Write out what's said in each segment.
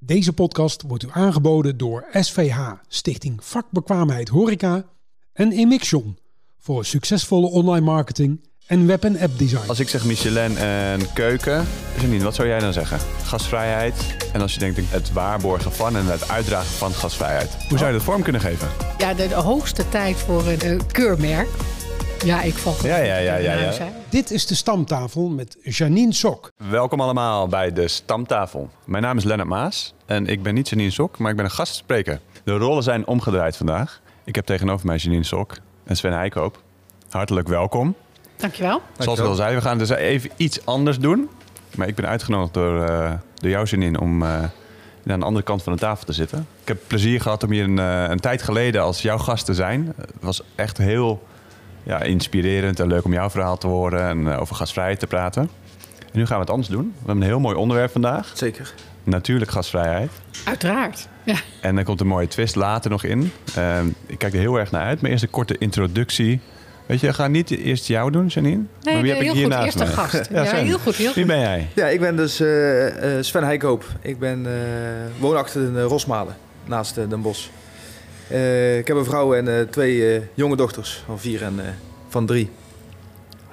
Deze podcast wordt u aangeboden door SVH, Stichting Vakbekwaamheid Horeca en Emixion voor succesvolle online marketing en web- en app design. Als ik zeg Michelin en keuken, Janine, wat zou jij dan zeggen? Gasvrijheid. En als je denkt het waarborgen van en het uitdragen van gasvrijheid. Hoe zou je dat vorm kunnen geven? Ja, de, de hoogste tijd voor een keurmerk. Ja, ik val Ja, ja, ja, ja, ja. Dit is de stamtafel met Janine Sok. Welkom allemaal bij de Stamtafel. Mijn naam is Lennart Maas en ik ben niet Janine Sok, maar ik ben een gastspreker. De rollen zijn omgedraaid vandaag. Ik heb tegenover mij Janine Sok en Sven Heikoop. Hartelijk welkom. Dankjewel. Zoals ik al zei, we gaan dus even iets anders doen. Maar ik ben uitgenodigd door, eh door jou, Janine, om eh, aan de andere kant van de tafel te zitten. Ik heb plezier gehad om hier een, eh, een tijd geleden als jouw gast te zijn. Het was echt heel ja, inspirerend en leuk om jouw verhaal te horen en eh, over gasvrijheid te praten. En nu gaan we het anders doen. We hebben een heel mooi onderwerp vandaag. Zeker. Natuurlijk gasvrijheid. Uiteraard. Ja. En er komt een mooie twist later nog in. Eh, ik kijk er heel erg naar uit. Maar eerst een korte introductie. Weet je, we gaan niet eerst jou doen, Janine. Nee, maar wie nee, heb ik hier naast een gast. Ja, heel goed, heel Wie ben jij? Ja, ik ben dus eh, eh, Sven Heikoop. Ik ben eh, woonachtig in eh, Rosmalen, naast Den Bosch. Eh, ik heb een vrouw en eh, twee eh, jonge dochters van vier en van drie.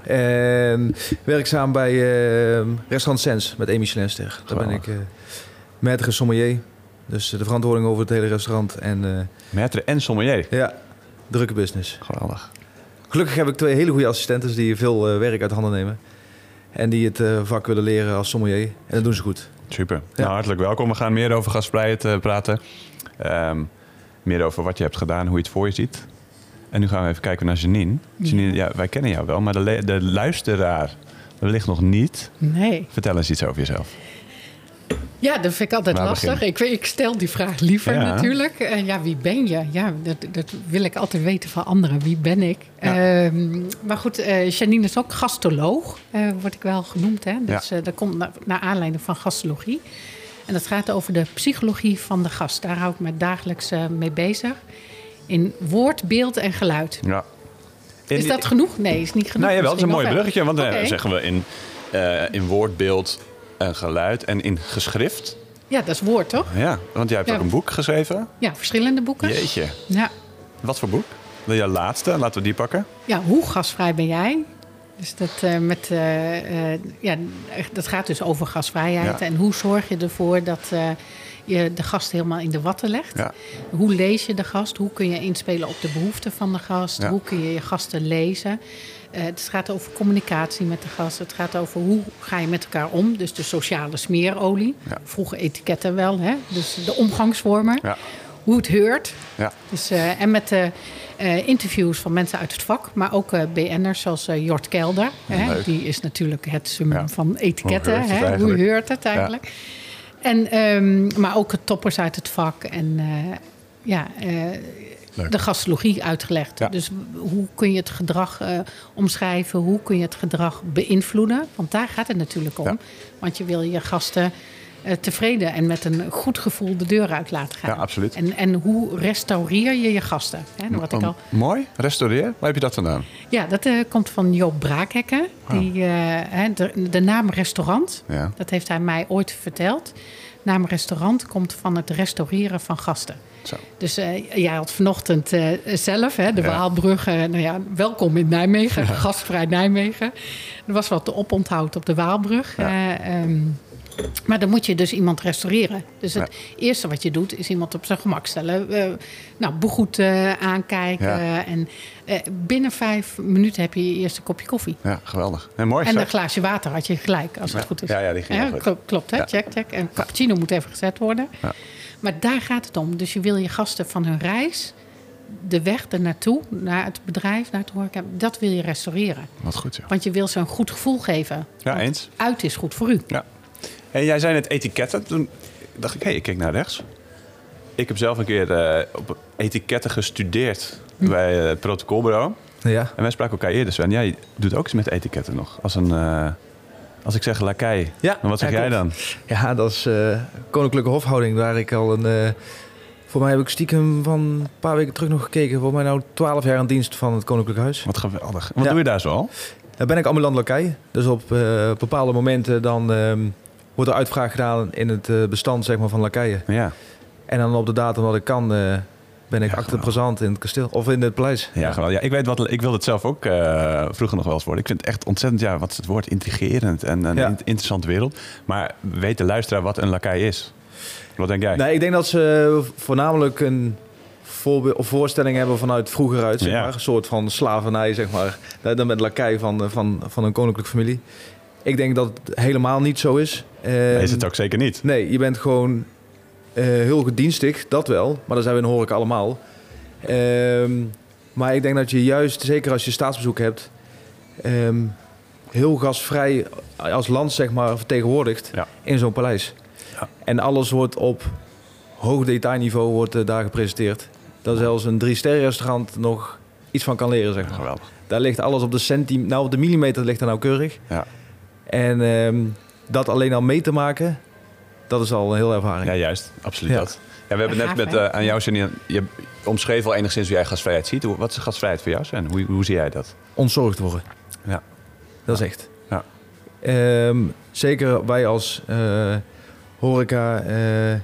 En werkzaam bij eh, restaurant Sens met Amy Schlenster. Daar ben ik eh maître sommelier. Dus de verantwoording over het hele restaurant. En Maître en sommelier. ja, drukke business. Geweldig. Gelukkig heb ik twee hele goede assistenten die veel werk uit handen nemen. En die het vak willen leren als sommelier. En dat doen ze goed. Super. Ja. Nou, hartelijk welkom. We gaan meer over gasvrijheid eh, praten. Ehm, meer over wat je hebt gedaan, hoe je het voor je ziet. En nu gaan we even kijken naar Janine. Janine, ja, wij kennen jou wel, maar de, de luisteraar wellicht nog niet. Nee. Vertel eens iets over jezelf. Ja, dat vind ik altijd Waar lastig. Ik, ik stel die vraag liever Ja. natuurlijk. En ja, wie ben je? Ja, dat, dat wil ik altijd weten van anderen. Wie ben ik? Ja. Ehm, maar goed, eh Janine is ook gastoloog, eh, word ik wel genoemd. Hè? Dus eh, dat komt na- naar aanleiding van gastologie. En dat gaat over de psychologie van de gast. Daar hou ik me dagelijks eh, mee bezig. In woord, beeld en geluid. Ja. Is dat genoeg? Nee, is niet genoeg. Nou ja, wel, dat is een mooi bruggetje. Want wel. eh, zeggen we in, eh, in woord, beeld en geluid en in geschrift. Ja, dat is woord, toch? Ja, want jij hebt Ja. ook een boek geschreven. Ja, verschillende boeken. Jeetje. Ja. Wat voor boek? De je laatste, laten we die pakken. ja, hoe gasvrij ben jij? Dus dat, eh, met, eh, eh, ja, dat gaat dus over gasvrijheid. Ja. En hoe zorg je ervoor dat je de gast helemaal in de watten legt? Ja. Hoe lees je de gast? Hoe kun je inspelen op de behoeften van de gast? Ja. Hoe kun je je gasten lezen? Het gaat over communicatie met de gast. Het gaat over hoe ga je met elkaar om. Dus de sociale smeerolie. Vroeger etiketten wel, hè? dus de omgangsvormen. Hoe het heurt. Ja. Dus, eh, en met eh, interviews van mensen uit het vak, maar ook BN'ers zoals Jort Kelder. Hè, die is natuurlijk het summum Ja. van etiketten. Hoe heurt het hoe heurt het eigenlijk? En, ehm, maar ook toppers uit het vak en ja, de gastologie uitgelegd. Dus hoe kun je het gedrag omschrijven? Hoe kun je het gedrag beïnvloeden? Want daar gaat het natuurlijk om. Want je wil je gasten tevreden en met een goed gevoel de deur uit laten gaan. Ja, absoluut. En, en hoe restaureer je je gasten? Hè, wat ik al, Mooi. Restaureer. Waar heb je dat vandaan? ja, dat eh, komt van Joop Braakhekken. Die, eh, de, de naam restaurant, Ja. dat heeft hij mij ooit verteld. Naam restaurant komt van het restaureren van gasten. Zo. Dus eh, jij had vanochtend eh, zelf, hè, de Ja. Waalbrug. eh, nou ja, welkom in Nijmegen, gastvrij Nijmegen. Er was wat oponthoud op de Waalbrug. Ja. eh, ehm, maar dan moet je dus iemand restaureren. Dus het Ja. eerste wat je doet, is iemand op zijn gemak stellen. Eh, nou, begoed eh, aankijken. Ja. En eh, binnen vijf minuten heb je je eerste kopje koffie. Ja, geweldig. Nee, mooi. En een glaasje water had je gelijk, als het Ja. goed is. Ja, ja, die ging goed. klo- Klopt, hè? Ja. Check, check. En cappuccino moet even gezet worden. Ja. Maar daar gaat het om. Dus je wil je gasten van hun reis, de weg ernaartoe, naar het bedrijf, naar het horeca, dat wil je restaureren. Wat goed, joh. Want je wil ze een goed gevoel geven. Ja, eens. Uit is goed voor u. Ja. En jij zei net etiketten. Toen dacht ik, hé, ik kijk naar rechts. Ik heb zelf een keer eh, op etiketten gestudeerd Hm. bij eh, het protocolbureau. Ja. En wij spraken elkaar eerder, Sven. Jij doet ook iets met etiketten nog. Als, een, eh, als ik zeg lakai, Ja, dan wat zeg ja, jij dan? Ja, dat is koninklijke hofhouding. Waar ik al een... voor mij heb ik stiekem van een paar weken terug nog gekeken. Voor mij nou 12 jaar aan dienst van het Koninklijk Huis. Wat geweldig. Wat Ja. doe je daar zo al? Daar ben ik ambulant lakai. Dus op bepaalde momenten dan ehm, wordt er uitvraag gedaan in het eh, bestand zeg maar, van lakeien. Ja. En dan op de datum dat ik kan, eh, ben ik Ja, achter present in het kasteel. Of in het paleis. Ja, geweldig. ja, ik weet wat, ik wilde het zelf ook eh, vroeger nog wel eens worden. Ik vind het echt ontzettend, ja, wat is het woord, intrigerend en een Ja. in- interessante wereld. Maar weet de luisteraar wat een lakai is? Wat denk jij? Nee, ik denk dat ze voornamelijk een voorbe- of voorstelling hebben vanuit vroeger uit. Zeg Ja. maar. Een soort van slavernij, zeg maar. Dan met lakai van, van, van een koninklijke familie. Ik denk dat het helemaal niet zo is. Nee, is Ehm, het ook zeker niet. Nee, je bent gewoon eh, heel gedienstig, dat wel. Maar dat zijn we in horeca allemaal. Ehm, maar ik denk dat je juist, zeker als je staatsbezoek hebt... ehm, heel gastvrij als land zeg maar, vertegenwoordigt Ja. in zo'n paleis. Ja. En alles wordt op hoog detailniveau wordt, eh, daar gepresenteerd. Dat zelfs een drie-sterren restaurant nog iets van kan leren. Zeg maar. Geweldig. Daar ligt alles op de centimeter, nou op de millimeter ligt er nauwkeurig. Ja. En ehm, dat alleen al mee te maken, dat is al een heel ervaring. Ja, juist. Absoluut Ja. dat. Ja, we hebben net met, eh, aan jou, Janine, je omschreef al enigszins hoe jij gastvrijheid ziet. Hoe- Wat is gastvrijheid voor jou, Sven? Hoe, hoe zie jij dat? Ontzorgd worden. Ja. Dat is echt. Ja. Ehm, zeker wij als eh, horeca eh, eh,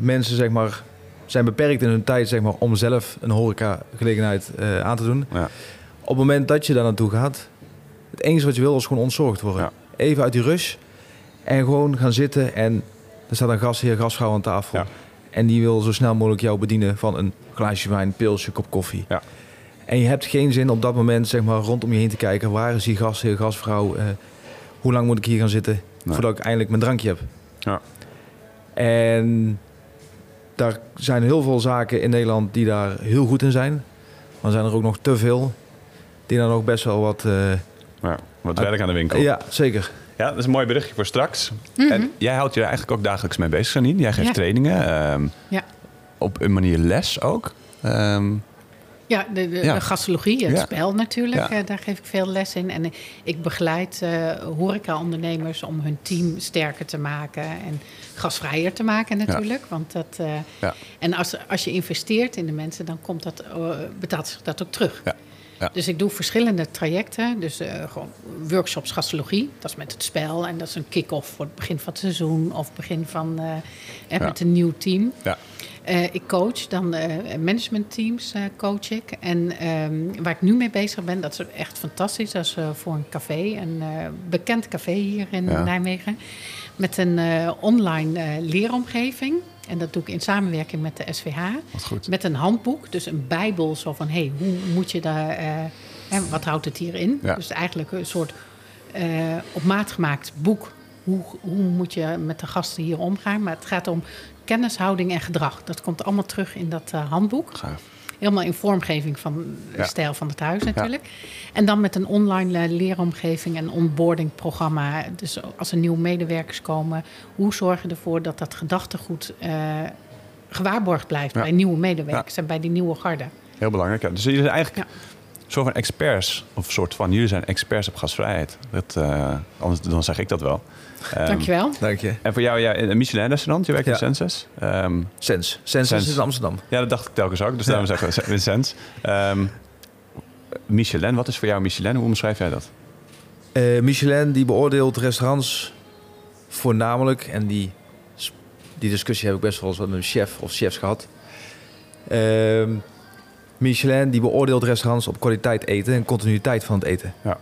mensen, zeg maar, zijn beperkt in hun tijd zeg maar, om zelf een horeca gelegenheid eh, aan te doen. Ja. Op het moment dat je daar naartoe gaat, het enige wat je wil is gewoon ontzorgd worden. Ja. Even uit die rush en gewoon gaan zitten en er staat een gastheer, gastvrouw aan tafel. Ja. En die wil zo snel mogelijk jou bedienen van een glaasje wijn, pilsje, kop koffie. Ja. En je hebt geen zin op dat moment zeg maar, rondom je heen te kijken. Waar is die gastheer, gastvrouw? eh, hoe lang moet ik hier gaan zitten Nee. voordat ik eindelijk mijn drankje heb? Ja. En daar zijn heel veel zaken in Nederland die daar heel goed in zijn. Maar zijn er ook nog te veel die daar nog best wel wat... eh, Ja, wat werk aan de winkel. ja, zeker. Ja, dat is een mooi berichtje voor straks. En jij houdt je er eigenlijk ook dagelijks mee bezig, Janine. Jij geeft Ja. trainingen. ehm, Ja. Op een manier les ook. Ehm, Ja, de, de, Ja. de gastologie, het Ja. spel natuurlijk. Ja. eh, daar geef ik veel les in. En ik begeleid eh horeca-ondernemers om hun team sterker te maken en gasvrijer te maken natuurlijk. Want dat, eh, Ja. En als, als je investeert in de mensen, dan komt dat, eh, betaalt zich dat ook terug. Ja. Ja. Dus ik doe verschillende trajecten. Dus eh, gewoon workshops gastologie. Dat is met het spel. En dat is een kick-off voor het begin van het seizoen. Of begin van eh, Ja. met een nieuw team. ja. Eh, ik coach, dan managementteams coach ik. En ehm, waar ik nu mee bezig ben, dat is echt fantastisch. Dat is voor een café, een bekend café hier in. Nijmegen. Met een online leeromgeving. En dat doe ik in samenwerking met de SVH. Met een handboek, dus een bijbel. Zo van, hey, hoe moet je daar... eh, hè, wat houdt het hierin? Ja. Dus eigenlijk een soort eh, op maat gemaakt boek. Hoe, hoe moet je met de gasten hier omgaan? Maar het gaat om kennishouding en gedrag. Dat komt allemaal terug in dat eh, handboek. Gaaf. Helemaal in vormgeving van de Ja. stijl van het huis natuurlijk. En dan met een online eh, leeromgeving en onboarding programma. Dus als er nieuwe medewerkers komen, hoe zorg je ervoor dat dat gedachtegoed eh, gewaarborgd blijft Ja. bij nieuwe medewerkers en bij die nieuwe garde? Heel belangrijk. Dus jullie zijn eigenlijk een soort van experts. Of een soort van, jullie zijn experts op gasvrijheid. Dat, eh, anders dan zeg ik dat wel. Ehm, Dankjewel. Dank je. En voor jou, ja, een Michelin-restaurant. Je werkt in. Senses. Ehm, Sens. Sens, Sens. is in Amsterdam. ja, dat dacht ik telkens ook. Dus daarom zeggen we Sens. Ehm, Michelin, wat is voor jou Michelin? Hoe omschrijf jij dat? Eh, Michelin die beoordeelt restaurants voornamelijk. En die, die discussie heb ik best wel eens met een chef of chefs gehad. Ehm, Michelin die beoordeelt restaurants op kwaliteit eten en continuïteit van het eten. Ja.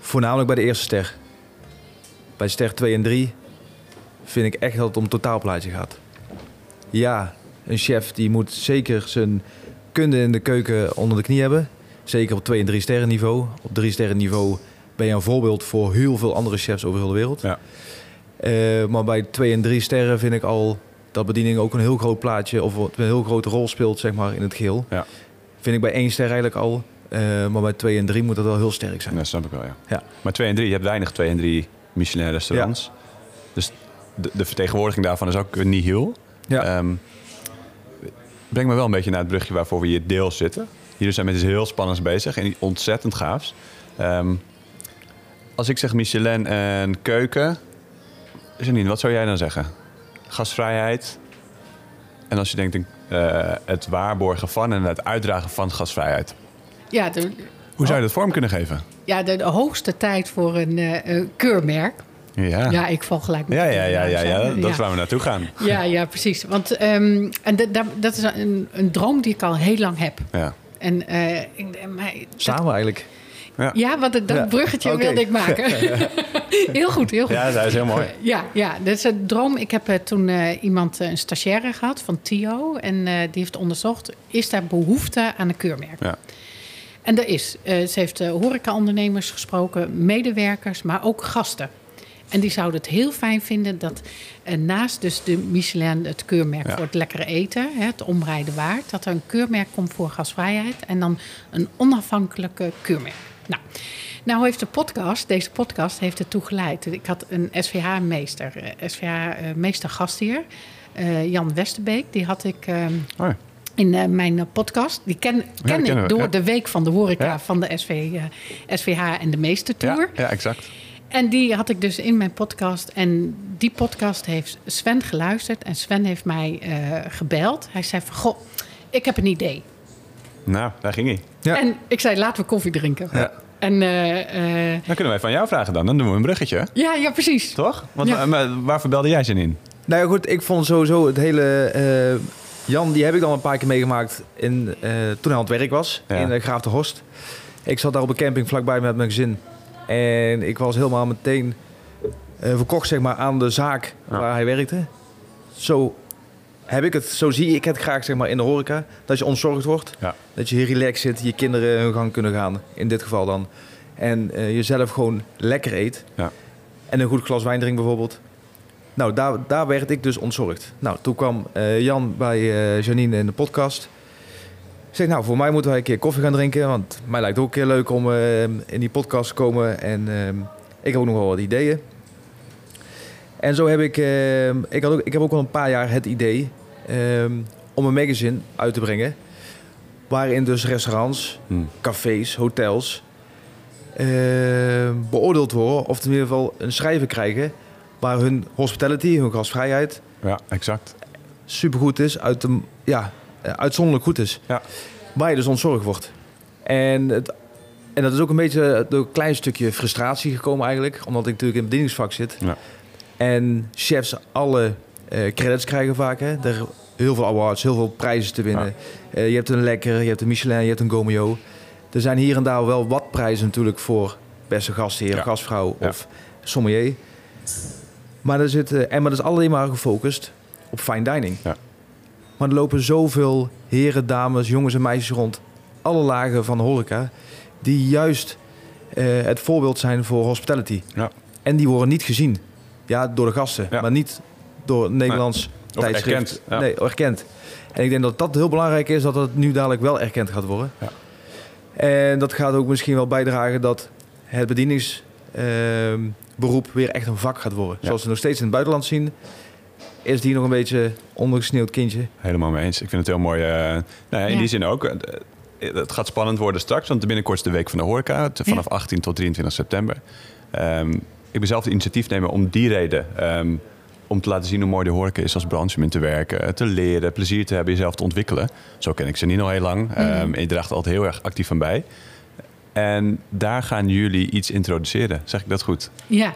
Voornamelijk bij de eerste ster. Bij ster 2 en 3 vind ik echt dat het om het totaalplaatje gaat. Ja, een chef die moet zeker zijn kunde in de keuken onder de knie hebben. Zeker op 2 en 3 sterren niveau. Op 3 sterren niveau ben je een voorbeeld voor heel veel andere chefs over heel de wereld. Ja. Eh, maar bij 2 en 3 sterren vind ik al dat bediening ook een heel groot plaatje of een heel grote rol speelt zeg maar, in het geheel. Ja. Vind ik bij 1 ster eigenlijk al. Eh, maar bij 2 en 3 moet dat wel heel sterk zijn. Dat snap ik wel, ja. Ja. Maar 2 en 3, je hebt weinig 2 en 3 Michelin-restaurants. Dus de, de vertegenwoordiging daarvan is ook niet heel. Ja. Ehm, breng me wel een beetje naar het brugje waarvoor we hier deels zitten. Jullie zijn met iets heel spannends bezig en ontzettend gaafs. Ehm, als ik zeg Michelin en keuken, Janine, wat zou jij dan zeggen? Gastvrijheid. En als je denkt eh, het waarborgen van en het uitdragen van gastvrijheid. Ja, de, Hoe zou je dat vorm kunnen geven? ja, de, de hoogste tijd voor een eh, eh, keurmerk Ja. Ja, ik val gelijk met Ja, ja, ja, ja, ja, dat is waar we naartoe gaan. Ja, ja, precies. Want ehm, en dat is een, een droom die ik al heel lang heb. Ja. En eh, mij- Samen eigenlijk. ja, wat dat Ja. bruggetje wilde ik maken. heel goed, heel goed. ja, dat is heel mooi. Ja, ja, dat is een droom. Ik heb eh, toen eh, iemand, een stagiaire gehad van TIO. En eh, die heeft onderzocht, is daar behoefte aan een keurmerk? Ja. En er is. Eh, ze heeft uh, horecaondernemers gesproken, medewerkers, maar ook gasten. En die zouden het heel fijn vinden dat eh, naast dus de Michelin, het keurmerk Ja. voor het lekkere eten, hè, het omrijden waard, dat er een keurmerk komt voor gasvrijheid en dan een onafhankelijke keurmerk. Nou, nou heeft de podcast, deze podcast heeft ertoe geleid. Ik had een SVH-meester, SVH-meester hier, eh, Jan Westerbeek, die had ik ehm, Oh, ja. In eh, mijn eh, podcast. Die ken, ken ik we, door ja. de week van de horeca Ja. van de SV, eh, SVH en de Meestertour. ja, ja, exact. En die had ik dus in mijn podcast. En die podcast heeft Sven geluisterd. En Sven heeft mij eh, gebeld. Hij zei van, goh, ik heb een idee. Nou, daar ging hij. Ja. En ik zei, laten we koffie drinken. Ja. En eh, eh, Dan kunnen wij van jou vragen dan. Dan doen we een bruggetje, ja, ja, precies. toch? Want Ja. wa- maar waarvoor belde jij zin in? Nou ja, goed, ik vond sowieso het hele... eh, Jan, die heb ik dan een paar keer meegemaakt in, eh, toen hij aan het werk was. Ja. In uh, Graaf de Horst. Ik zat daar op een camping vlakbij met mijn gezin. En ik was helemaal meteen eh, verkocht zeg maar, aan de zaak Ja. waar hij werkte. Zo heb ik het, zo zie ik het graag zeg maar, in de horeca. Dat je ontzorgd wordt. Ja. Dat je hier relaxed zit, je kinderen hun gang kunnen gaan. In dit geval dan. En eh, jezelf gewoon lekker eet. Ja. En een goed glas wijn drinkt bijvoorbeeld. Nou, daar, daar werd ik dus ontzorgd. Nou, toen kwam eh, Jan bij eh, Janine in de podcast. Ik zeg, nou, voor mij moeten wij een keer koffie gaan drinken. Want mij lijkt het ook een keer leuk om eh, in die podcast te komen. En ik heb ook nog wel wat ideeën. En zo heb ik... ik, had ook, ik heb ook al een paar jaar het idee om een magazine uit te brengen. Waarin dus restaurants, Hm. cafés, hotels beoordeeld worden. Of in ieder geval een schrijver krijgen waar hun hospitality, hun gastvrijheid Ja, exact. supergoed is, uit de, ja, eh, uitzonderlijk goed is. Ja. Waar je dus ontzorgd wordt. En, het, en dat is ook een beetje door een klein stukje frustratie gekomen eigenlijk. Omdat ik natuurlijk in het bedieningsvak zit. Ja. En chefs alle eh, credits krijgen vaak. Hè. Er heel veel awards, heel veel prijzen te winnen. Eh, je hebt een Lekker, je hebt een Michelin, je hebt een Gomeo. Er zijn hier en daar wel wat prijzen natuurlijk voor beste gastheer, gastvrouw of sommelier. Maar, er zit, eh, en maar dat is alleen maar gefocust op fine dining. Ja. Maar er lopen zoveel heren, dames, jongens en meisjes rond alle lagen van de horeca... die juist eh, het voorbeeld zijn voor hospitality. Ja. En die worden niet gezien. Ja, door de gasten, Ja. maar niet door Nederlands tijdschrift. erkend, ja. Nee, erkend. En ik denk dat dat heel belangrijk is, dat het nu dadelijk wel erkend gaat worden. Ja. En dat gaat ook misschien wel bijdragen dat het bedieningsberoep weer echt een vak gaat worden. Ja. Zoals we nog steeds in het buitenland zien, is die nog een beetje ondergesneeuwd kindje. Helemaal mee eens. Ik vind het heel mooi. eh, nou ja, in Ja. die zin ook. eh, het gaat spannend worden straks, want binnenkort is de week van de horeca. het- Vanaf 18 tot 23 september. Ehm, ik ben zelf de initiatiefnemer om die reden. ehm, om te laten zien hoe mooi de horeca is als branche om in te werken. Te leren, plezier te hebben, jezelf te ontwikkelen. Zo ken ik ze niet al heel lang. Ehm, en je draagt er altijd heel erg actief van bij. En daar gaan jullie iets introduceren. Zeg ik dat goed? Ja.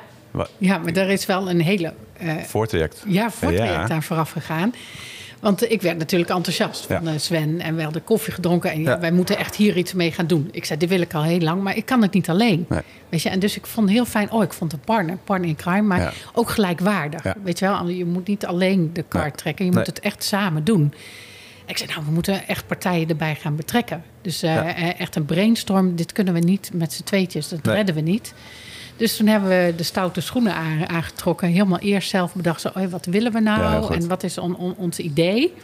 Ja, maar er is wel een hele eh, Voortraject. ja, voortraject Ja. aan vooraf gegaan. Want ik werd natuurlijk enthousiast van Ja. eh, Sven. En we hadden koffie gedronken. En ja, wij moeten echt hier iets mee gaan doen. Ik zei, dit wil ik al heel lang. Maar ik kan het niet alleen. Nee. Weet je? En dus ik vond heel fijn. Oh, ik vond een partner. Partner in crime. Maar Ja. ook gelijkwaardig. Weet je wel? Je moet niet alleen de kaart trekken. Je Nee. moet het echt samen doen. Ik zei, nou, we moeten echt partijen erbij gaan betrekken. Dus eh, Ja. eh, echt een brainstorm. Dit kunnen we niet met z'n tweetjes. Dat Nee. redden we niet. Dus toen hebben we de stoute schoenen aan- aangetrokken. Helemaal eerst zelf bedacht, zo, oh, wat willen we nou? en wat is on- on- ons idee?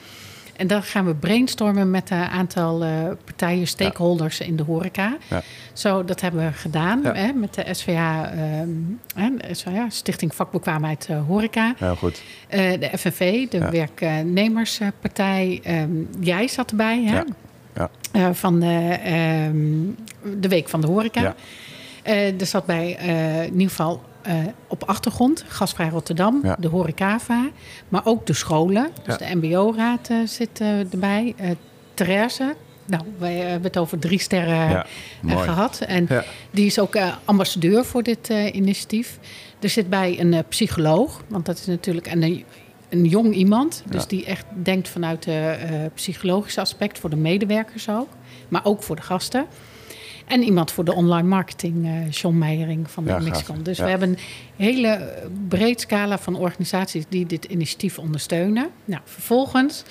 En dan gaan we brainstormen met een aantal eh, partijen, stakeholders in de horeca. Ja. Zo, dat hebben we gedaan Ja. hè, met de ehm, hè, de SVH, Stichting Vakbekwaamheid eh, Horeca. Heel goed. Eh, de FNV, de Ja. werknemerspartij. ehm, jij zat erbij, hè? Ja. Ja. Van de, ehm, de Week van de Horeca. Ja. Er zat bij in ieder geval eh, op achtergrond Gasvrij Rotterdam, Ja. de Horecava, maar ook de scholen. Dus Ja. de MBO-raad eh, zit eh, erbij. Therese, nou, wij hebben het over drie sterren Ja, eh, gehad. En die is ook ambassadeur voor dit initiatief. Er zit bij een psycholoog, want dat is natuurlijk een, een jong iemand. Dus die echt denkt vanuit het psychologische aspect voor de medewerkers ook. Maar ook voor de gasten. En iemand voor de online marketing, eh John Meijering van de Ja. Dus Ja. we hebben een hele breed scala van organisaties die dit initiatief ondersteunen. Nou, vervolgens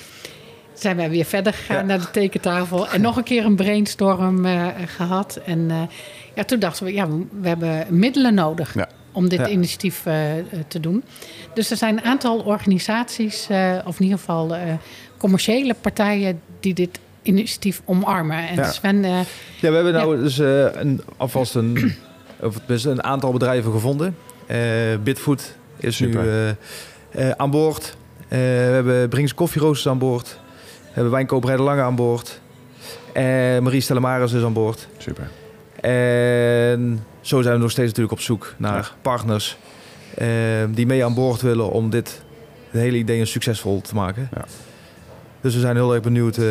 zijn wij weer verder gegaan Ja. naar de tekentafel. En nog een keer een brainstorm eh, gehad. En eh, ja, toen dachten we, ja, we, hebben middelen nodig Ja. om dit Ja. initiatief te doen. Dus er zijn een aantal organisaties, of in ieder geval commerciële partijen, die dit initiatief omarmen. En Ja. Sven, eh, Ja, we hebben nou dus eh, een, alvast een, of tenminste een aantal bedrijven gevonden. Eh Bitfood is Super. nu aan boord. Eh, we hebben Brings Koffieroosters aan boord. We hebben de Lange aan boord. En Marie Stellemaris is aan boord. Super. En zo zijn we nog steeds natuurlijk op zoek naar Ja. partners eh, die mee aan boord willen om dit het hele idee een succesvol te maken. Ja. Dus we zijn heel erg benieuwd eh,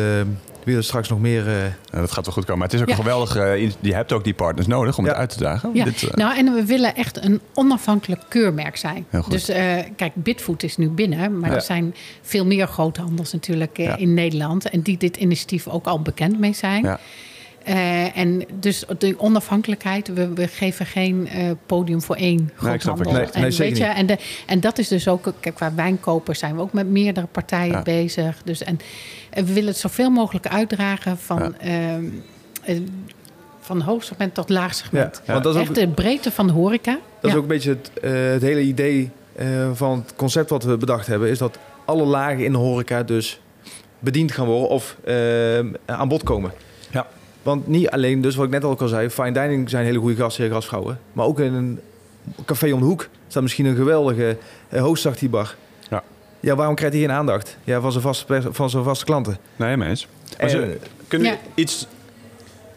wie er straks nog meer. eh, dat gaat wel goed komen. Maar het is ook Ja. een geweldige... eh, Je hebt ook die partners nodig om Ja. het uit te dagen. Ja, Dit, eh, nou en we willen echt een onafhankelijk keurmerk zijn. Heel goed. Dus eh, kijk, Bitfood is nu binnen, maar Ja. er zijn veel meer groothandels natuurlijk Ja. in Nederland en die dit initiatief ook al bekend mee zijn. Eh, en dus de onafhankelijkheid, we, we geven geen eh, podium voor één groothandel. Nee, en, weet je, en, de, en dat is dus ook, kijk, qua wijnkopers zijn we ook met meerdere partijen Ja. bezig. Dus, en, en we willen het zoveel mogelijk uitdragen van, Ja. ehm, eh, van hoog segment tot laag segment. Ja, want dat is ook, Echt de breedte van de horeca. dat is ook een beetje het, het hele idee van het concept wat we bedacht hebben. Is dat alle lagen in de horeca dus bediend gaan worden of eh, aan bod komen. Want niet alleen, dus wat ik net al al zei, fine dining zijn hele goede gastheren, gastvrouwen. Maar ook in een café om de hoek staat misschien een geweldige uh, hoofdzachtiebar. Ja. Ja, waarom krijgt hij geen aandacht? Ja, van zijn vaste, pers- van zijn vaste klanten. Nee, mens. Maar En- ze- kunnen we Ja. iets...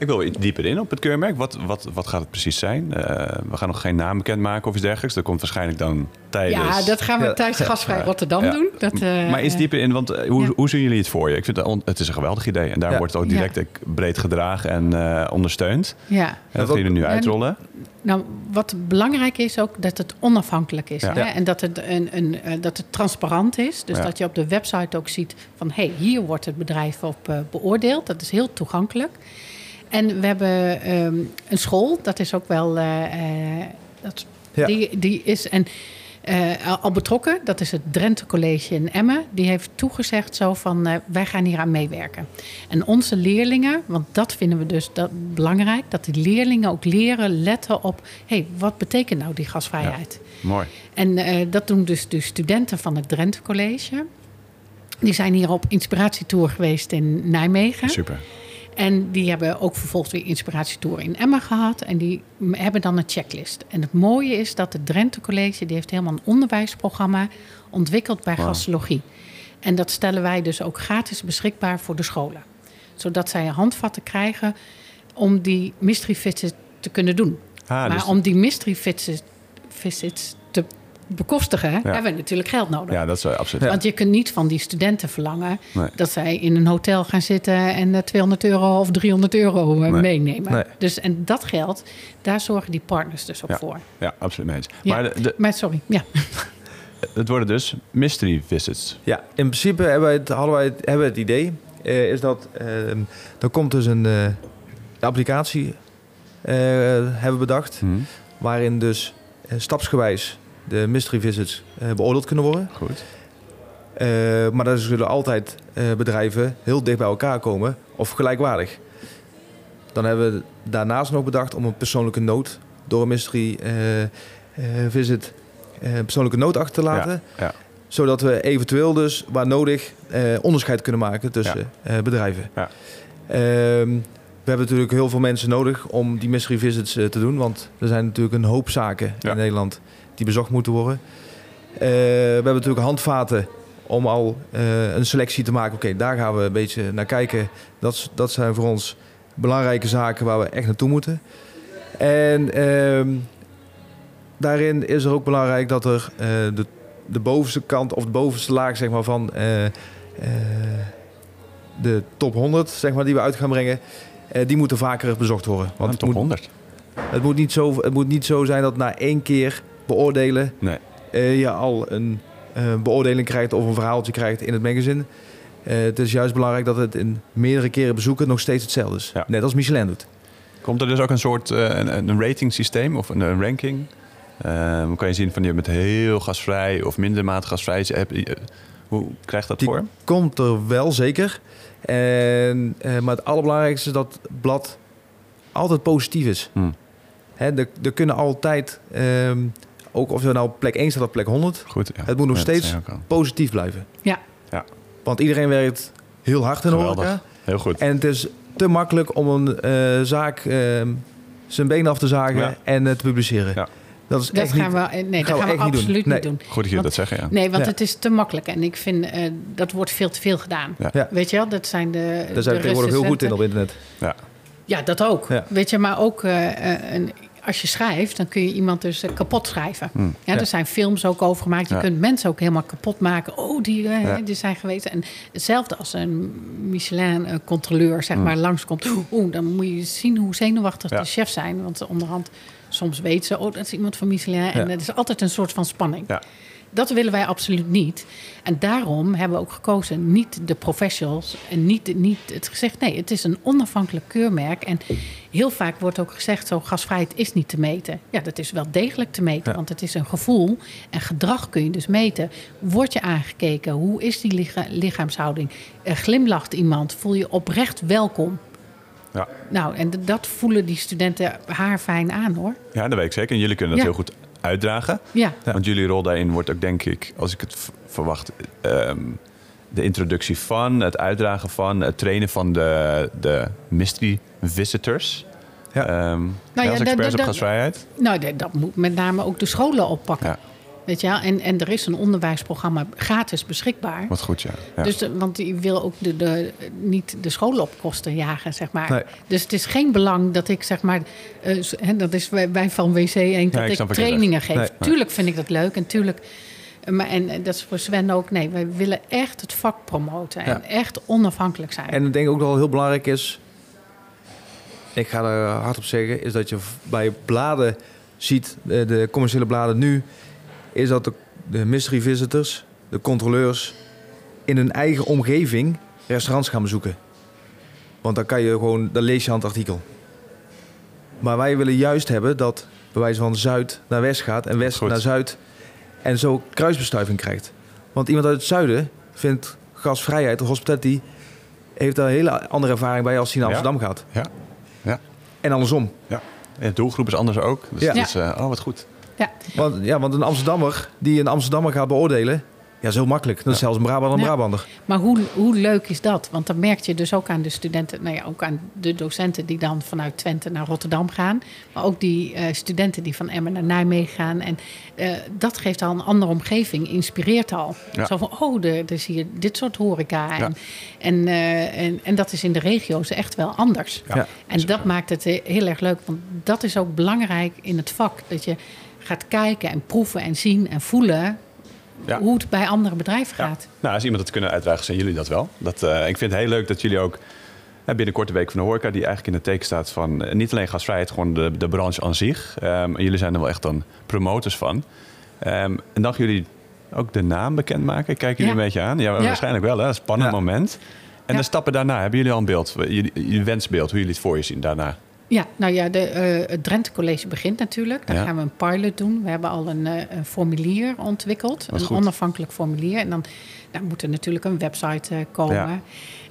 Ik wil iets dieper in op het keurmerk. Wat, wat, wat gaat het precies zijn? Eh, we gaan nog geen naam bekendmaken of iets dergelijks. Dat komt waarschijnlijk dan tijdens... Ja, dat gaan we Ja. tijdens Gasvrij. Rotterdam Ja. doen. Dat, eh, maar iets dieper in, want eh, hoe, ja. hoe zien jullie het voor je? Ik vind het, het is een geweldig idee. En daar Ja. wordt het ook direct breed gedragen en eh, ondersteund. Ja, En dat wat- gaan jullie nu Ja, uitrollen. nou, wat belangrijk is ook dat het onafhankelijk is. Ja. Hè? En dat het, een, een, dat het transparant is. Dus Ja. dat je op de website ook ziet van... hé, hey, hier wordt het bedrijf op beoordeeld. Dat is heel toegankelijk. En we hebben ehm, een school, dat is ook wel... eh, eh, dat, Ja. die, die is en, eh, al- betrokken. Dat is het Drenthe College in Emmen. Die heeft toegezegd zo van... wij gaan hier aan meewerken. En onze leerlingen, want dat vinden we dus dat belangrijk... dat die leerlingen ook leren letten op... hé, hey, wat betekent nou die gasvrijheid? Mooi. En dat doen dus de studenten van het Drenthe College. Die zijn hier op inspiratietour geweest in Nijmegen. Super. En die hebben ook vervolgens weer inspiratietour in Emmen gehad. En die hebben dan een checklist. En het mooie is dat het Drenthe College... die heeft helemaal een onderwijsprogramma ontwikkeld bij Wauw. gastologie. En dat stellen wij dus ook gratis beschikbaar voor de scholen. Zodat zij handvatten krijgen om die mystery visits te kunnen doen. Ah, maar dus- om die mystery visits, visits bekostigen... hebben we natuurlijk geld nodig. Ja, dat is wel absoluut. Want je kunt niet van die studenten verlangen Nee. dat zij in een hotel gaan zitten en eh, 200 euro of 300 euro eh, Nee. meenemen. Nee. Dus en dat geld, daar zorgen die partners dus ook Ja. voor. Ja, absoluut mee eens. Ja. Maar de, de- Maar sorry, ja. het worden dus mystery visits. Ja, in principe hebben wij het, hadden wij het, hebben we het idee, eh, is dat ehm er komt dus een eh, applicatie, eh, hebben we bedacht, Hm, waarin dus eh, stapsgewijs de mystery visits eh, beoordeeld kunnen worden. Goed. Eh, maar daar zullen altijd eh, bedrijven heel dicht bij elkaar komen of gelijkwaardig. Dan hebben we daarnaast nog bedacht om een persoonlijke noot door een mystery visit persoonlijke noot achter te laten. ja. Zodat we eventueel dus, waar nodig, onderscheid kunnen maken tussen bedrijven. Ja. Ehm, we hebben natuurlijk heel veel mensen nodig om die mystery visits te doen. Want er zijn natuurlijk een hoop zaken in Nederland die bezocht moeten worden. Eh, we hebben natuurlijk handvaten om al eh, een selectie te maken. Oké, daar gaan we een beetje naar kijken. Dat, dat zijn voor ons belangrijke zaken waar we echt naartoe moeten. En ehm, daarin is er ook belangrijk dat er eh, de, de bovenste kant of de bovenste laag zeg maar, van, de top 100 zeg maar, die we uit gaan brengen, die moeten vaker bezocht worden. Want top het, moet, 100. het, moet niet zo, het moet niet zo zijn dat na één keer beoordelen Nee. eh, je al een eh, beoordeling krijgt of een verhaaltje krijgt in het magazine. Eh, het is juist belangrijk dat het in meerdere keren bezoeken nog steeds hetzelfde is. Ja. Net als Michelin doet. Komt er dus ook een soort een, een rating systeem of een, een ranking? Dan kan je zien van je bent heel gasvrij of minder maat gasvrij. Hoe krijgt dat Die- vorm? Komt er wel zeker. En, maar het allerbelangrijkste is dat het blad altijd positief is. Hmm. Hè, er, er kunnen altijd, ehm, ook of je nou op plek 1 staat of plek 100, Goed. Ja. Het moet nog steeds- je positief blijven. Ja. Ja. Want iedereen werkt heel hard in de Geweldig. horeca. Heel goed. En het is te makkelijk om een eh, zaak ehm, zijn been af te zagen Ja. en eh, te publiceren. Ja. Dat is Dat echt gaan niet... we, eh, nee, gaan dat we gaan we, echt niet doen. absoluut Nee. niet doen. Goed dat jullie Want- dat zeggen, ja. Nee, want Ja. het is te makkelijk. En ik vind eh, dat wordt veel te veel gedaan. Ja. Weet je wel, dat zijn de. Daar zijn we tegenwoordig heel goed in op internet. Ja. Ja, dat ook. Ja. Weet je, maar ook eh, eh, een, als je schrijft, dan kun je iemand dus eh, kapot schrijven. Hmm. Ja, er zijn films ook over gemaakt. Je Ja. kunt mensen ook helemaal kapot maken. Oh, die, eh, Ja. die zijn geweest. En hetzelfde als een Michelin-controleur, zeg Hmm. maar, langskomt. Oeh, dan moet je zien hoe zenuwachtig de chefs zijn. Want onderhand, soms weet ze, oh, dat is iemand van Michelin. En het is altijd een soort van spanning. Ja. Dat willen wij absoluut niet. En daarom hebben we ook gekozen niet de professionals en niet, niet het gezegd. Nee, het is een onafhankelijk keurmerk. En heel vaak wordt ook gezegd: zo gasvrijheid is niet te meten. Ja, dat is wel degelijk te meten, Ja. want het is een gevoel. En gedrag kun je dus meten. Word je aangekeken? Hoe is die licha- lichaamshouding? Eh, glimlacht iemand? Voel je oprecht welkom? Ja. Nou, en dat voelen die studenten haar fijn aan hoor. ja, dat weet ik zeker. En jullie kunnen dat Ja. heel goed uitdragen. Ja, Want jullie rol daarin wordt ook, denk ik, als ik het verwacht, ehm, de introductie van, het uitdragen van, het trainen van de, de mystery visitors. Ja. Ehm, Nou ja, als dat- experts op gasvrijheid. Nou, dat, dat moet met name ook de scholen oppakken. Ja, Weet je wel? En, en er is een onderwijsprogramma gratis beschikbaar. wat goed, ja. ja. Dus de- want die wil ook de, de, niet de scholen op kosten jagen, zeg maar. Nee. Dus het is geen belang dat ik, zeg maar... eh, dat is wij, wij van WC 1, ik dat snap ik trainingen geef. Nee. Tuurlijk vind ik dat leuk en tuurlijk... eh, Maar, en eh, dat is voor Sven ook. Nee, wij willen echt het vak promoten. En Ja. echt onafhankelijk zijn. En ik denk ook dat het heel belangrijk is, ik ga er hard op zeggen, is dat je bij bladen ziet, de commerciële bladen nu, is dat de, de mystery visitors, de controleurs, in hun eigen omgeving restaurants gaan bezoeken. Want dan kan je gewoon, dan lees je aan het artikel. Maar wij willen juist hebben dat bij wijze van Zuid naar West gaat en West Goed. naar Zuid en zo kruisbestuiving krijgt. Want iemand uit het zuiden vindt gasvrijheid of hospitality heeft daar een hele andere ervaring bij als hij naar Ja. Amsterdam gaat. Ja. Ja. En andersom. En de doelgroep is anders ook. Dus Ja. het is, eh, oh, wat goed. Want, ja, want een Amsterdammer die een Amsterdammer gaat beoordelen, ja, is heel makkelijk. Dat is Ja. zelfs een Brabander een Ja. Brabander. Maar hoe, hoe leuk is dat? Want dan merk je dus ook aan de studenten, nou ja, ook aan de docenten die dan vanuit Twente naar Rotterdam gaan. Maar ook die eh, studenten die van Emmen naar Nijmegen gaan. En eh, dat geeft al een andere omgeving, inspireert al. Ja. Zo van, oh, er, er zie je dit soort horeca. Ja. En, en, eh, en, en dat is in de regio's echt wel anders. Ja. Ja. En dat maakt het heel erg leuk. Want dat is ook belangrijk in het vak. Dat je gaat kijken en proeven en zien en voelen Ja. hoe het bij andere bedrijven Ja. gaat. Nou, als iemand het kunnen uitdragen, zijn jullie dat wel. Dat, eh, ik vind het heel leuk dat jullie ook eh, binnenkort de Week van de Horeca... die eigenlijk in het teken staat van eh, niet alleen gasvrijheid... gewoon de, de branche aan zich. Ehm, jullie zijn er wel echt dan promotors van. Ehm, en dan gaan jullie ook de naam bekendmaken. Kijken jullie Ja. een beetje aan? Ja, Ja. waarschijnlijk wel. Hè? Een spannend Ja. moment. En Ja. de stappen daarna, hebben jullie al een beeld? Jullie, jullie wensbeeld, hoe jullie het voor je zien daarna? Ja, nou ja, de, eh, het Drenthe College begint natuurlijk. Dan Ja. gaan we een pilot doen. We hebben al een, eh, een formulier ontwikkeld. Een goed. onafhankelijk formulier. En dan, moet er natuurlijk een website eh, komen. Ja.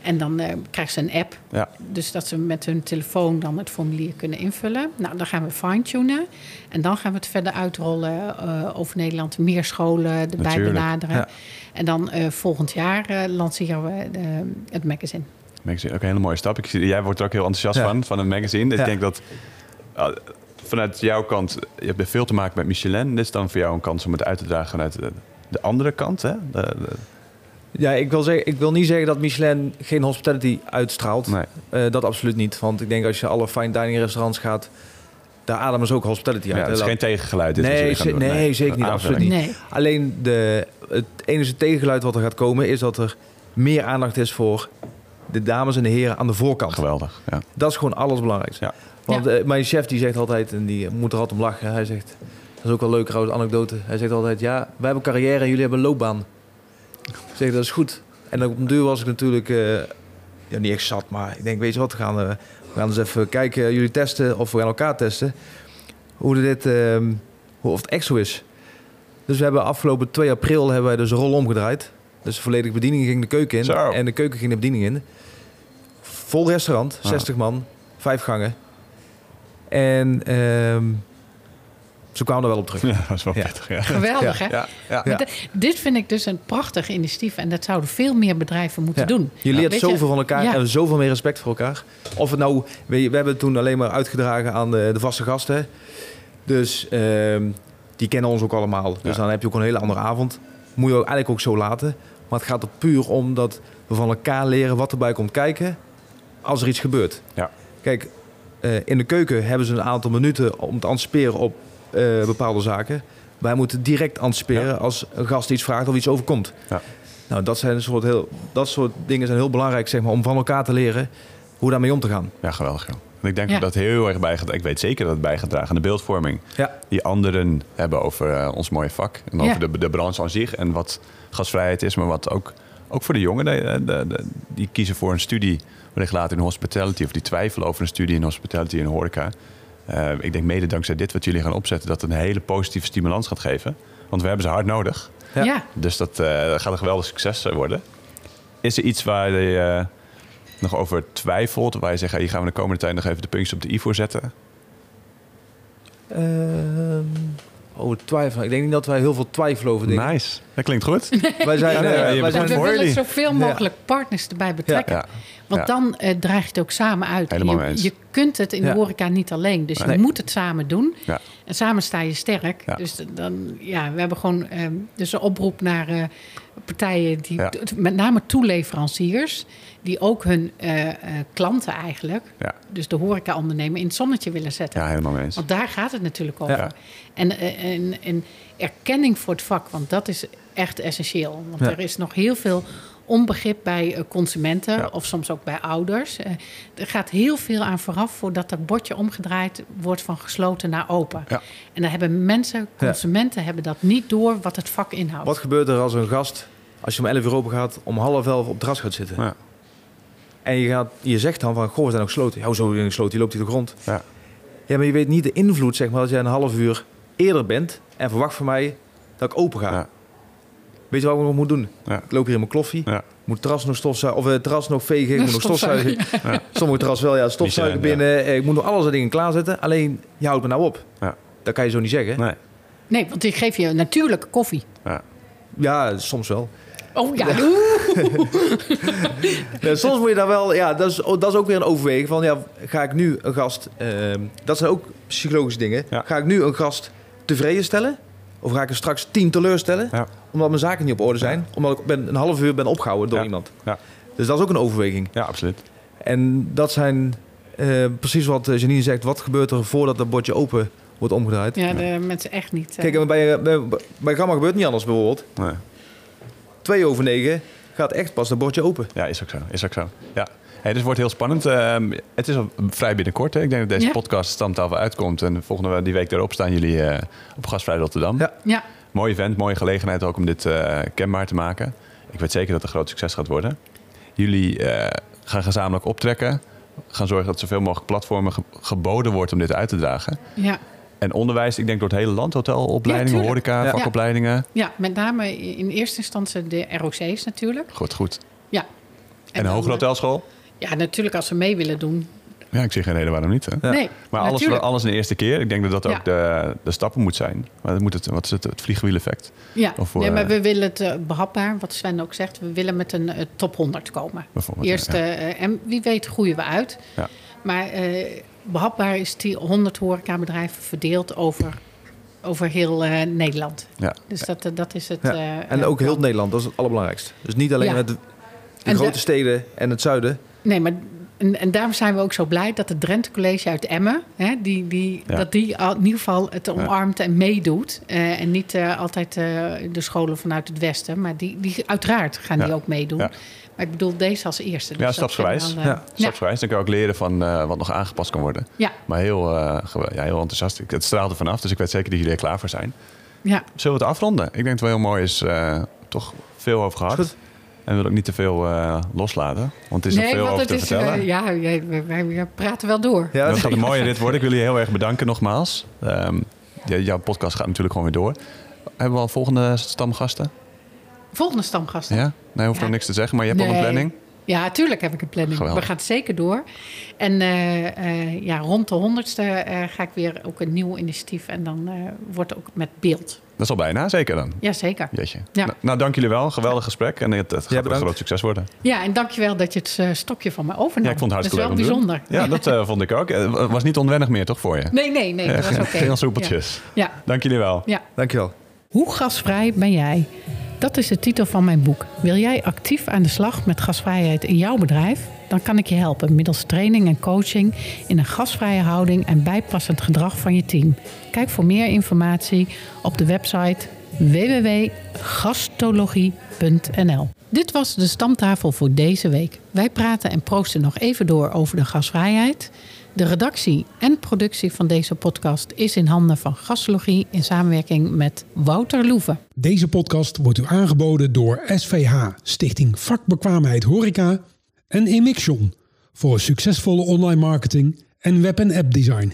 En dan krijgen ze een app. Ja. Dus dat ze met hun telefoon dan het formulier kunnen invullen. Nou, dan gaan we fine-tunen. En dan gaan we het verder uitrollen over Nederland. Meer scholen erbij Natuurlijk. benaderen. En dan volgend jaar lanceren we het magazine. Magazine, ook een hele mooie stap. Ik zie, jij wordt er ook heel enthousiast Ja. van, van een magazine. Ik Ja. denk dat uh, vanuit jouw kant, je hebt veel te maken met Michelin. Dit is dan voor jou een kans om het uit te dragen vanuit de, de andere kant. Hè? De, de- Ja, ik wil, zeggen, ik wil niet zeggen dat Michelin geen hospitality uitstraalt. nee. Eh, dat absoluut niet. Want ik denk als je alle fine dining restaurants gaat, daar ademen ze ook hospitality Ja, uit. het is hè. geen tegengeluid. Dit Nee, ze- doen. nee, zeker niet, absoluut niet. Nee. Alleen de, het enige tegengeluid wat er gaat komen is dat er meer aandacht is voor de dames en de heren aan de voorkant. Geweldig. Ja. Dat is gewoon alles belangrijkste. Ja. Want eh, mijn chef die zegt altijd, en die moet er altijd om lachen. Hij zegt, dat is ook wel een leuke trouwens anekdote. Hij zegt altijd, ja, wij hebben carrière en jullie hebben loopbaan. Ik zeg, dat is goed. En op een duur was ik natuurlijk, eh, ja, niet echt zat, maar ik denk, weet je wat, we gaan, eh, we gaan eens even kijken, jullie testen, of we gaan elkaar testen. Hoe dit, ehm, hoe, of het echt zo is. Dus we hebben afgelopen 2 april hebben wij dus een rol omgedraaid. Dus de volledige bediening ging de keuken in. Zo. En de keuken ging de bediening in. Vol restaurant, Ah. 60 man, vijf gangen. En ehm, ze kwamen er wel op terug. Ja, dat is wel Ja. pittig. Ja. Geweldig, hè? Ja, ja. Ja. D- Dit vind ik dus een prachtig initiatief. En dat zouden veel meer bedrijven moeten Ja. doen. Je leert Weet zoveel van elkaar Ja. en zoveel meer respect voor elkaar. Of het nou, je, we hebben het toen alleen maar uitgedragen aan de, de vaste gasten. Dus ehm, die kennen ons ook allemaal. Dus Ja. dan heb je ook een hele andere avond. Moet je ook eigenlijk ook zo laten. Maar het gaat er puur om dat we van elkaar leren wat erbij komt kijken als er iets gebeurt. Ja. Kijk, eh, in de keuken hebben ze een aantal minuten om te anticiperen op eh, bepaalde zaken. Wij moeten direct anticiperen Ja. als een gast iets vraagt of iets overkomt. Ja. Nou, dat, zijn een soort heel, dat soort dingen zijn heel belangrijk zeg maar, om van elkaar te leren hoe daarmee om te gaan. Ja, geweldig. En ik denk Ja. dat dat heel erg bijgedragen Ik weet zeker dat het bijgedragen aan de beeldvorming. Ja. Die anderen hebben over eh, ons mooie vak. En Ja. over de, de branche aan zich. En wat gasvrijheid is. Maar wat ook, ook voor de jongeren. De, de, de- die kiezen voor een studie. Wellicht later in hospitality. Of die twijfelen over een studie in hospitality en horeca. Eh, ik denk mede dankzij dit wat jullie gaan opzetten. Dat het een hele positieve stimulans gaat geven. Want we hebben ze hard nodig. Ja. Ja. Dus dat eh, gaat een geweldig succes eh, worden. Is er iets waar je eh, nog over twijfelt? Waar je zegt, hier gaan we de komende tijd nog even de puntjes op de i voor zetten? Ehm, oh, twijfel. Ik denk niet dat wij heel veel twijfelen over dingen. Nice. Dat klinkt goed. Wij zijn, Ja, nee, eh, ja, wij zijn we willen zoveel mogelijk partners erbij betrekken. Ja. Want Ja. dan eh draag je het ook samen uit. Je, eens. je kunt het in Ja. de horeca niet alleen. Dus Nee. je moet het samen doen. Ja. En samen sta je sterk. Ja. Dus dan, ja, we hebben gewoon eh, dus een oproep naar eh, partijen, die, Ja. met name toeleveranciers, die ook hun eh, eh, klanten eigenlijk, Ja. dus de horeca-ondernemer, in het zonnetje willen zetten. Ja, helemaal mee eens. Want daar gaat het natuurlijk over. Ja. En, eh, en, en erkenning voor het vak, want dat is echt essentieel. Want er is nog heel veel onbegrip bij eh, consumenten Ja. of soms ook bij ouders. Eh, er gaat heel veel aan vooraf voordat dat bordje omgedraaid wordt van gesloten naar open. Ja. En dan hebben mensen, consumenten, hebben dat niet door wat het vak inhoudt. Wat gebeurt er als een gast, als je om 11 uur open gaat, om half elf op het terras gaat zitten? Ja. En je, gaat, je zegt dan van, goh, we zijn ook gesloten. Ja, we gesloten? Die loopt hier de grond. Ja. Ja, maar je weet niet de invloed, zeg maar, als jij een half uur eerder bent en verwacht van mij dat ik open ga. Ja. Weet je wat ik nog moet doen? Ja. Ik loop hier in mijn kloffie. Ja. Moet terras nog stofzuigen, of het terras nog vegen. Ik moet nog Stofzuigen, stofzuigen. Sommige terras wel, ja, stofzuigen binnen. Eh, Ik moet nog alles dingen klaarzetten. Alleen, je houdt me nou op. Ja. Dat kan je zo niet zeggen. Nee. Nee, want ik geef je natuurlijke koffie. Ja. Ja, soms wel. Oh ja, Ja, soms moet je daar wel, ja, dat is, oh, dat is ook weer een overweging van, ja, ga ik nu een gast, ehm, dat zijn ook psychologische dingen, Ja. ga ik nu een gast tevreden stellen? Of ga ik er straks tien teleurstellen? Ja. Omdat mijn zaken niet op orde zijn? Omdat ik ben, een half uur ben opgehouden door Ja. iemand. Ja. Dus dat is ook een overweging. ja, absoluut. En dat zijn eh, precies wat eh, Janine zegt, wat gebeurt er voordat dat bordje open wordt omgedraaid? ja de mensen echt niet. eh, Kijk, en bij, bij, bij Gamma gebeurt het niet anders bijvoorbeeld. Nee. Twee over negen gaat echt pas dat bordje open. Ja, is ook zo. Is ook zo. Ja. Hey, dus het wordt heel spannend. Ehm, het is al vrij binnenkort. Hè. Ik denk dat deze Ja. podcast stamtafel uitkomt. En volgende die week daarop staan jullie eh, op Gastvrij Rotterdam. Ja. ja, Mooi event, mooie gelegenheid ook om dit eh, kenbaar te maken. Ik weet zeker dat het een groot succes gaat worden. Jullie eh, gaan gezamenlijk optrekken. Gaan zorgen dat zoveel mogelijk platformen ge- geboden wordt om dit uit te dragen. ja. En onderwijs, ik denk door het hele land, hotelopleidingen, Ja, horeca, Ja. vakopleidingen. ja, met name in eerste instantie de ROC's natuurlijk. Goed, goed. Ja. En, een dan, hogere hotelschool? Ja, natuurlijk als ze mee willen doen. Ja, ik zie geen reden waarom niet. Hè? Ja. Nee, Maar alles, natuurlijk. alles in de eerste keer. Ik denk dat dat Ja. ook de, de stappen moet zijn. Maar dat moet het, wat is het? Het vliegwiel-effect. Ja, Of voor, nee, maar eh, we willen het eh, behapbaar, wat Sven ook zegt. We willen met een eh, top 100 komen. Bijvoorbeeld, Eerst, ja. en wie weet groeien we uit. Ja. Maar eh, behapbaar is die 100 horecabedrijven verdeeld over, over heel eh, Nederland. Ja. Dus dat, dat is het. Ja. eh, En ook heel. Nederland, dat is het allerbelangrijkste. Dus niet alleen Ja. het, de En de- grote steden en het zuiden. Nee, maar En, en daarom zijn we ook zo blij dat het Drenthe College uit Emmen, hè, die, die, Ja. dat die al- in ieder geval het omarmt en meedoet. Eh, en niet eh, altijd eh, de scholen vanuit het Westen, maar die, die uiteraard gaan die ook meedoen. Ja. Maar ik bedoel deze als eerste. Ja, dat stapsgewijs. eh, Ja, Stapsgewijs. Dan kun je ook leren van eh, wat nog aangepast kan worden. Ja, Maar heel, eh, ja, heel enthousiast. Ik- Het straalt er vanaf, dus ik weet zeker dat jullie er klaar voor zijn. ja. Zullen we het afronden? Ik denk dat het wel heel mooi is. eh, toch veel over gehad. Goed. En wil ook niet te veel eh, loslaten. Want er is nog veel over het te is, vertellen. eh, ja, wij, wij- wij praten wel door. Ja, dat gaat een mooie rit worden. Ik wil je heel erg bedanken nogmaals. Ehm, ja, jouw podcast gaat natuurlijk gewoon weer door. Hebben we al volgende stamgasten? Volgende stamgasten. Ja? Nee, hoeft Ja. nog niks te zeggen, maar je hebt al een Nee. planning. Ja, tuurlijk heb ik een planning. Geweldig. We gaan zeker door. En eh, eh, ja, rond de honderdste eh, ga ik weer ook een nieuw initiatief. En dan eh, wordt ook met beeld. Dat is al bijna, zeker dan. Jazeker. Jeetje. Ja. Nou, nou, dank jullie wel. Geweldig gesprek. En het, het gaat een groot succes worden. Ja, en dankjewel dat je het stokje van me overnam. Ja, ik vond het hartstikke Dat is leuk wel bijzonder. Ja, dat vond ik ook. Het was niet onwennig meer, toch, voor je? Nee, nee, nee. Dat was oké. Geen soepeltjes. Ja. Dank jullie wel. ja. Dankjewel. Hoe gasvrij ben jij? Dat is de titel van mijn boek. Wil jij actief aan de slag met gasvrijheid in jouw bedrijf? Dan kan ik je helpen middels training en coaching in een gasvrije houding en bijpassend gedrag van je team. Kijk voor meer informatie op de website www.gastologie.nl. Dit was de stamtafel voor deze week. Wij praten en proosten nog even door over de gasvrijheid. De redactie en productie van deze podcast is in handen van Gastologie in samenwerking met Wouter Loeven. Deze podcast wordt u aangeboden door SVH, Stichting Vakbekwaamheid Horeca en Emixion voor succesvolle online marketing en web- en appdesign.